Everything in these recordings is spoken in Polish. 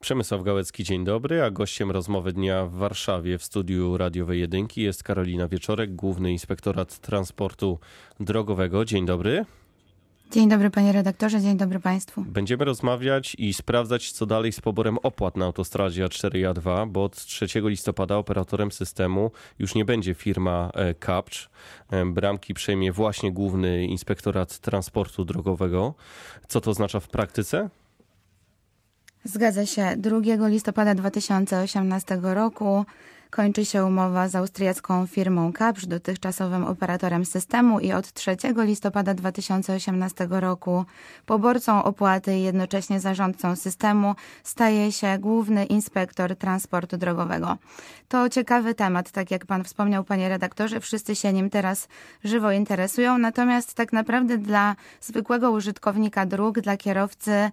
Przemysław Gałecki, dzień dobry, a gościem rozmowy dnia w Warszawie w studiu radiowej Jedynki jest Karolina Wieczorek, Główny Inspektorat Transportu Drogowego. Dzień dobry. Dzień dobry panie redaktorze, dzień dobry państwu. Będziemy rozmawiać i sprawdzać, co dalej z poborem opłat na autostradzie A4 i A2, bo od 3 listopada operatorem systemu już nie będzie firma Capcz. E, bramki przejmie właśnie Główny Inspektorat Transportu Drogowego. Co to oznacza w praktyce? Zgadza się. 2 listopada 2018 roku kończy się umowa z austriacką firmą Kapsz, dotychczasowym operatorem systemu i od 3 listopada 2018 roku poborcą opłaty i jednocześnie zarządcą systemu staje się główny inspektor transportu drogowego. To ciekawy temat, tak jak pan wspomniał, panie redaktorze, wszyscy się nim teraz żywo interesują, natomiast tak naprawdę dla zwykłego użytkownika dróg, dla kierowcy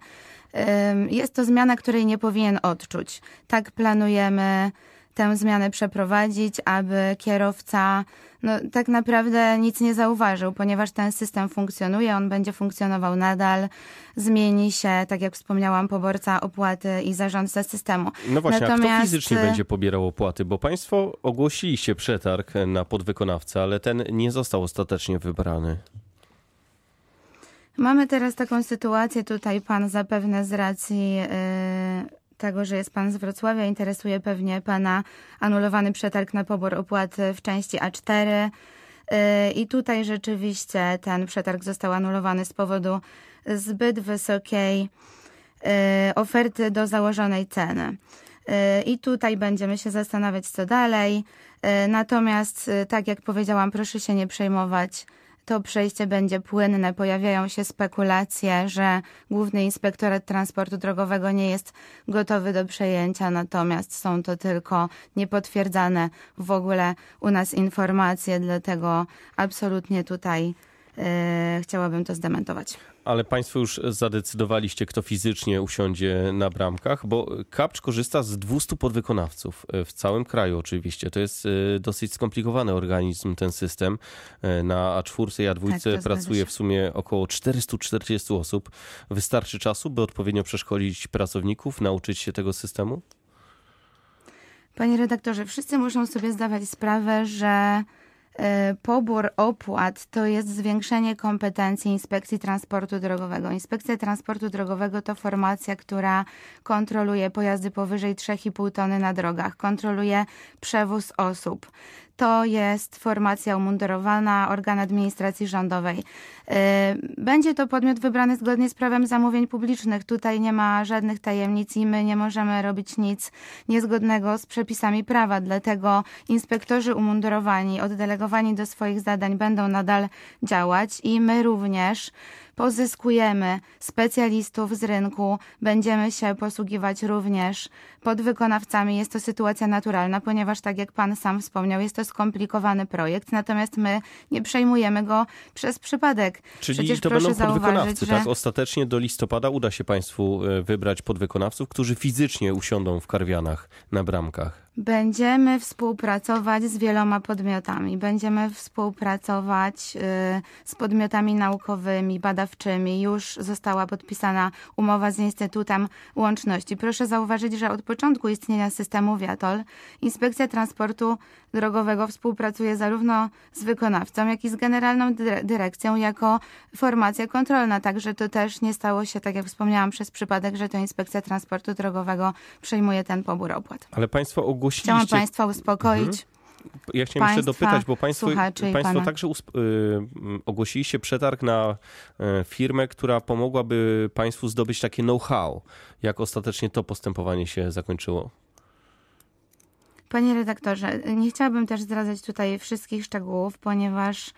jest to zmiana, której nie powinien odczuć. Tak planujemy tę zmianę przeprowadzić, aby kierowca no, tak naprawdę nic nie zauważył, ponieważ ten system funkcjonuje, on będzie funkcjonował nadal, zmieni się, tak jak wspomniałam, poborca opłaty i zarządca systemu. No właśnie, Natomiast... a kto fizycznie będzie pobierał opłaty? Bo państwo ogłosiliście przetarg na podwykonawcę, ale ten nie został ostatecznie wybrany. Mamy teraz taką sytuację, tutaj pan zapewne z racji yy, tego, że jest pan z Wrocławia, interesuje pewnie pana anulowany przetarg na pobór opłaty w części A4. Yy, I tutaj rzeczywiście ten przetarg został anulowany z powodu zbyt wysokiej yy, oferty do założonej ceny. I tutaj będziemy się zastanawiać, co dalej. Natomiast, tak jak powiedziałam, proszę się nie przejmować to przejście będzie płynne. Pojawiają się spekulacje, że Główny Inspektorat Transportu Drogowego nie jest gotowy do przejęcia, natomiast są to tylko niepotwierdzane w ogóle u nas informacje, dlatego absolutnie tutaj chciałabym to zdementować ale Państwo już zadecydowaliście, kto fizycznie usiądzie na bramkach, bo Kapcz korzysta z 200 podwykonawców e, w całym kraju oczywiście. To jest e, dosyć skomplikowany organizm, ten system. E, na A4 i A2 tak, pracuje w sumie około 440 osób. Wystarczy czasu, by odpowiednio przeszkolić pracowników, nauczyć się tego systemu? Panie redaktorze, wszyscy muszą sobie zdawać sprawę, że E, pobór opłat to jest zwiększenie kompetencji Inspekcji Transportu Drogowego. Inspekcja Transportu Drogowego to formacja, która kontroluje pojazdy powyżej 3,5 tony na drogach, kontroluje przewóz osób to jest formacja umundurowana, organ administracji rządowej. Y, będzie to podmiot wybrany zgodnie z prawem zamówień publicznych. Tutaj nie ma żadnych tajemnic i my nie możemy robić nic niezgodnego z przepisami prawa. Dlatego inspektorzy umundurowani, oddelegowani do swoich zadań będą nadal działać i my również pozyskujemy specjalistów z rynku, będziemy się posługiwać również podwykonawcami. Jest to sytuacja naturalna, ponieważ tak jak pan sam wspomniał, jest to skomplikowany projekt, natomiast my nie przejmujemy go przez przypadek. Czyli Przecież to będą podwykonawcy, że... tak? Ostatecznie do listopada uda się państwu e, wybrać podwykonawców, którzy fizycznie usiądą w karwianach na bramkach. Będziemy współpracować z wieloma podmiotami. Będziemy współpracować y, z podmiotami naukowymi, badawczymi. Już została podpisana umowa z Instytutem Łączności. Proszę zauważyć, że od początku istnienia systemu Wiatol Inspekcja Transportu Drogowego współpracuje zarówno z wykonawcą, jak i z Generalną Dyrekcją jako formacja kontrolna. Także to też nie stało się, tak jak wspomniałam, przez przypadek, że to Inspekcja Transportu Drogowego przejmuje ten pobór opłat. Ale państwo ogólnie ogłosiliście... Chciałam Państwa uspokoić. Mhm. Ja chciałem jeszcze dopytać, bo Państwo, państwo także y, ogłosiliście przetarg na y, firmę, która pomogłaby Państwu zdobyć takie know-how. Jak ostatecznie to postępowanie się zakończyło? Panie redaktorze, nie chciałabym też zdradzać tutaj wszystkich szczegółów, ponieważ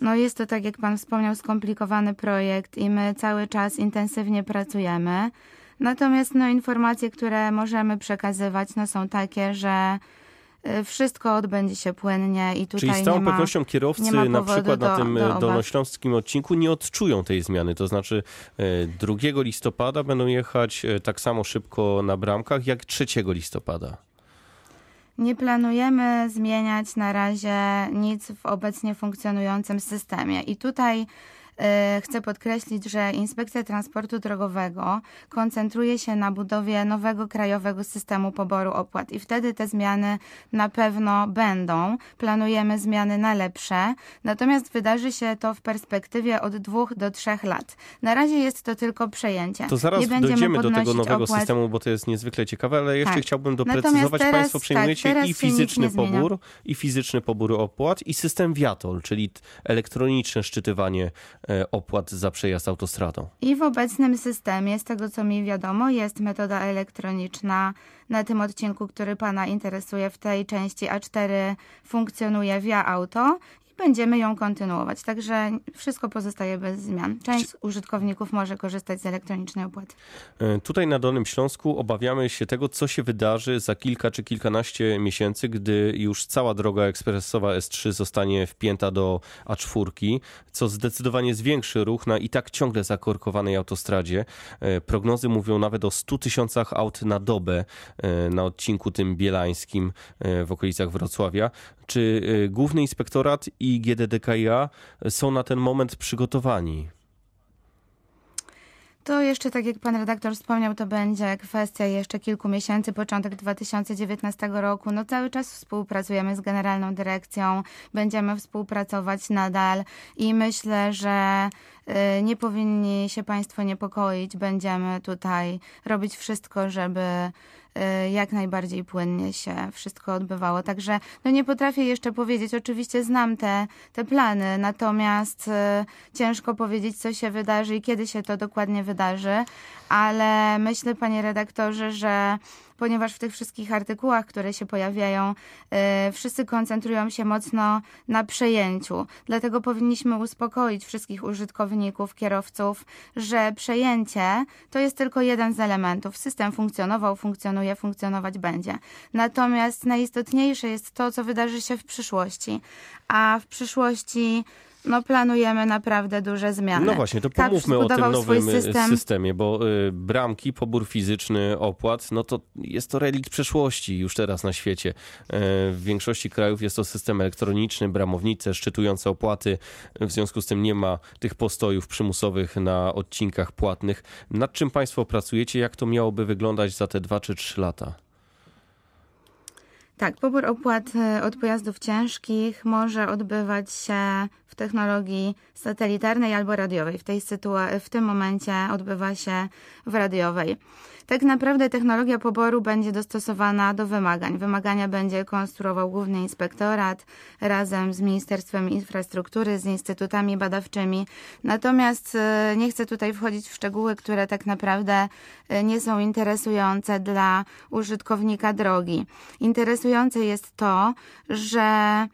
no jest to, tak jak Pan wspomniał, skomplikowany projekt i my cały czas intensywnie pracujemy. Natomiast no, informacje, które możemy przekazywać, no, są takie, że y, wszystko odbędzie się płynnie i tutaj Czyli z całą nie pewnością ma, kierowcy na przykład do, na tym do dolnośląskim odcinku nie odczują tej zmiany. To znaczy 2 y, listopada będą jechać y, tak samo szybko na bramkach jak 3 listopada. Nie planujemy zmieniać na razie nic w obecnie funkcjonującym systemie. I tutaj chcę podkreślić, że Inspekcja Transportu Drogowego koncentruje się na budowie nowego krajowego systemu poboru opłat i wtedy te zmiany na pewno będą. Planujemy zmiany na lepsze, natomiast wydarzy się to w perspektywie od dwóch do trzech lat. Na razie jest to tylko przejęcie. To zaraz dojdziemy do tego nowego opłat. systemu, bo to jest niezwykle ciekawe, ale jeszcze tak. chciałbym doprecyzować, teraz, Państwo przejmujecie tak, i fizyczny pobór, i fizyczny pobór opłat, i system Viatol, czyli elektroniczne szczytywanie e, opłat za przejazd autostradą. I w obecnym systemie, z tego co mi wiadomo, jest metoda elektroniczna. Na tym odcinku, który Pana interesuje, w tej części A4 funkcjonuje via auto będziemy ją kontynuować. Także wszystko pozostaje bez zmian. Część użytkowników może korzystać z elektronicznej opłaty. E, tutaj na Dolnym Śląsku obawiamy się tego, co się wydarzy za kilka czy kilkanaście miesięcy, gdy już cała droga ekspresowa S3 zostanie wpięta do A4, co zdecydowanie zwiększy ruch na i tak ciągle zakorkowanej autostradzie. E, prognozy mówią nawet o 100 tysiącach aut na dobę e, na odcinku tym bielańskim w okolicach Wrocławia. Czy Główny Inspektorat i GDDKiA są na ten moment przygotowani? To jeszcze, tak jak pan redaktor wspomniał, to będzie kwestia jeszcze kilku miesięcy, początek 2019 roku. No cały czas współpracujemy z Generalną Dyrekcją, będziemy współpracować nadal i myślę, że y, nie powinni się państwo niepokoić. Będziemy tutaj robić wszystko, żeby Y, jak najbardziej płynnie się wszystko odbywało. Także no nie potrafię jeszcze powiedzieć, oczywiście znam te, te plany, natomiast y, ciężko powiedzieć, co się wydarzy i kiedy się to dokładnie wydarzy, ale myślę, panie redaktorze, że ponieważ w tych wszystkich artykułach, które się pojawiają, yy, wszyscy koncentrują się mocno na przejęciu. Dlatego powinniśmy uspokoić wszystkich użytkowników, kierowców, że przejęcie to jest tylko jeden z elementów. System funkcjonował, funkcjonuje, funkcjonować będzie. Natomiast najistotniejsze jest to, co wydarzy się w przyszłości. A w przyszłości no planujemy naprawdę duże zmiany. No właśnie, to pomówmy o tym nowym y, system. systemie, bo y, bramki, pobór fizyczny opłat, no to jest to relikt przeszłości już teraz na świecie. Y, w większości krajów jest to system elektroniczny, bramownice, szczytujące opłaty. W związku z tym nie ma tych postojów przymusowych na odcinkach płatnych. Nad czym Państwo pracujecie? Jak to miałoby wyglądać za te dwa czy trzy lata? Tak, pobór opłat e, od pojazdów ciężkich może odbywać się w technologii satelitarnej albo radiowej. W, tej sytua- w tym momencie odbywa się w radiowej. Tak naprawdę technologia poboru będzie dostosowana do wymagań. Wymagania będzie konstruował Główny Inspektorat razem z Ministerstwem Infrastruktury, z instytutami badawczymi. Natomiast e, nie chcę tutaj wchodzić w szczegóły, które tak naprawdę e, nie są interesujące dla użytkownika drogi. Interesujące jest to, że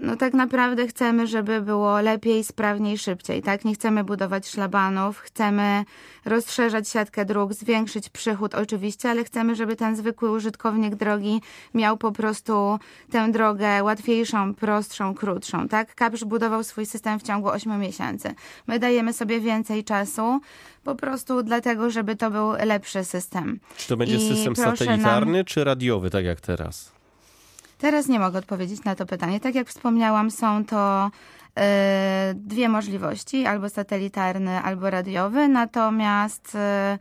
no tak naprawdę chcemy, żeby było lepiej, sprawniej, szybciej, tak? Nie chcemy budować szlabanów, chcemy rozszerzać siatkę dróg, zwiększyć przychód oczywiście, ale chcemy, żeby ten zwykły użytkownik drogi miał po prostu tę drogę łatwiejszą, prostszą, krótszą, tak? Kapsz budował swój system w ciągu 8 miesięcy. My dajemy sobie więcej czasu, po prostu dlatego, żeby to był lepszy system. Czy to będzie I system satelitarny nam... czy radiowy, tak jak teraz? Teraz nie mogę odpowiedzieć na to pytanie. Tak jak wspomniałam, są to e, dwie możliwości, albo satelitarny, albo radiowy, natomiast e,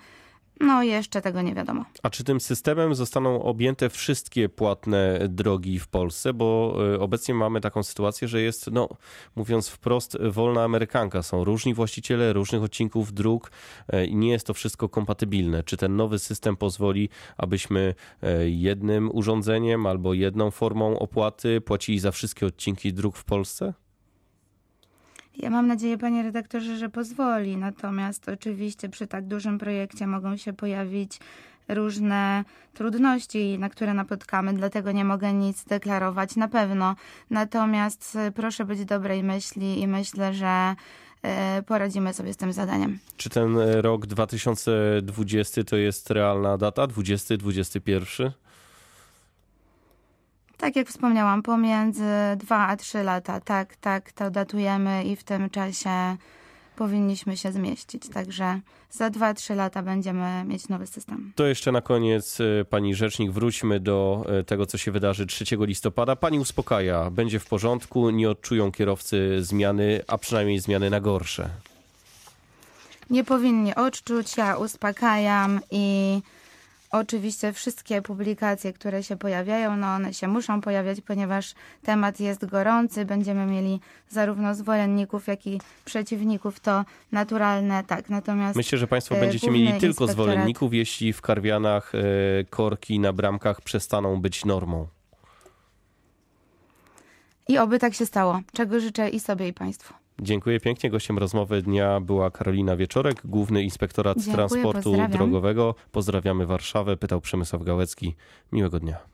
no, jeszcze tego nie wiadomo. A czy tym systemem zostaną objęte wszystkie płatne drogi w Polsce? Bo e, obecnie mamy taką sytuację, że jest, no, mówiąc wprost, wolna amerykanka. Są różni właściciele różnych odcinków dróg e, i nie jest to wszystko kompatybilne. Czy ten nowy system pozwoli, abyśmy e, jednym urządzeniem albo jedną formą opłaty płacili za wszystkie odcinki dróg w Polsce? Ja mam nadzieję, panie redaktorze, że pozwoli. Natomiast oczywiście przy tak dużym projekcie mogą się pojawić różne trudności, na które napotkamy, dlatego nie mogę nic deklarować na pewno. Natomiast e, proszę być dobrej myśli i myślę, że e, poradzimy sobie z tym zadaniem. Czy ten rok 2020 to jest realna data? 20, 21? Tak jak wspomniałam, pomiędzy 2 a 3 lata. Tak, tak, to datujemy i w tym czasie powinniśmy się zmieścić. Także za 2-3 lata będziemy mieć nowy system. To jeszcze na koniec, e, pani rzecznik, wróćmy do e, tego, co się wydarzy 3 listopada. Pani uspokaja, będzie w porządku, nie odczują kierowcy zmiany, a przynajmniej zmiany na gorsze. Nie powinni odczuć, ja uspokajam i oczywiście wszystkie publikacje, które się pojawiają, no one się muszą pojawiać, ponieważ temat jest gorący. Będziemy mieli zarówno zwolenników, jak i przeciwników. To naturalne, tak. Natomiast Myślę, że Państwo e, będziecie mieli tylko Inspektorat- zwolenników, jeśli w karwianach e, korki na bramkach przestaną być normą. i oby tak się stało, czego życzę i sobie, i Państwu. Dziękuję pięknie. Gościem rozmowy dnia była Karolina Wieczorek, Główny Inspektorat Dziękuję, Transportu pozdrawiam. Drogowego. Pozdrawiamy Warszawę, pytał Przemysław Gałecki. Miłego dnia.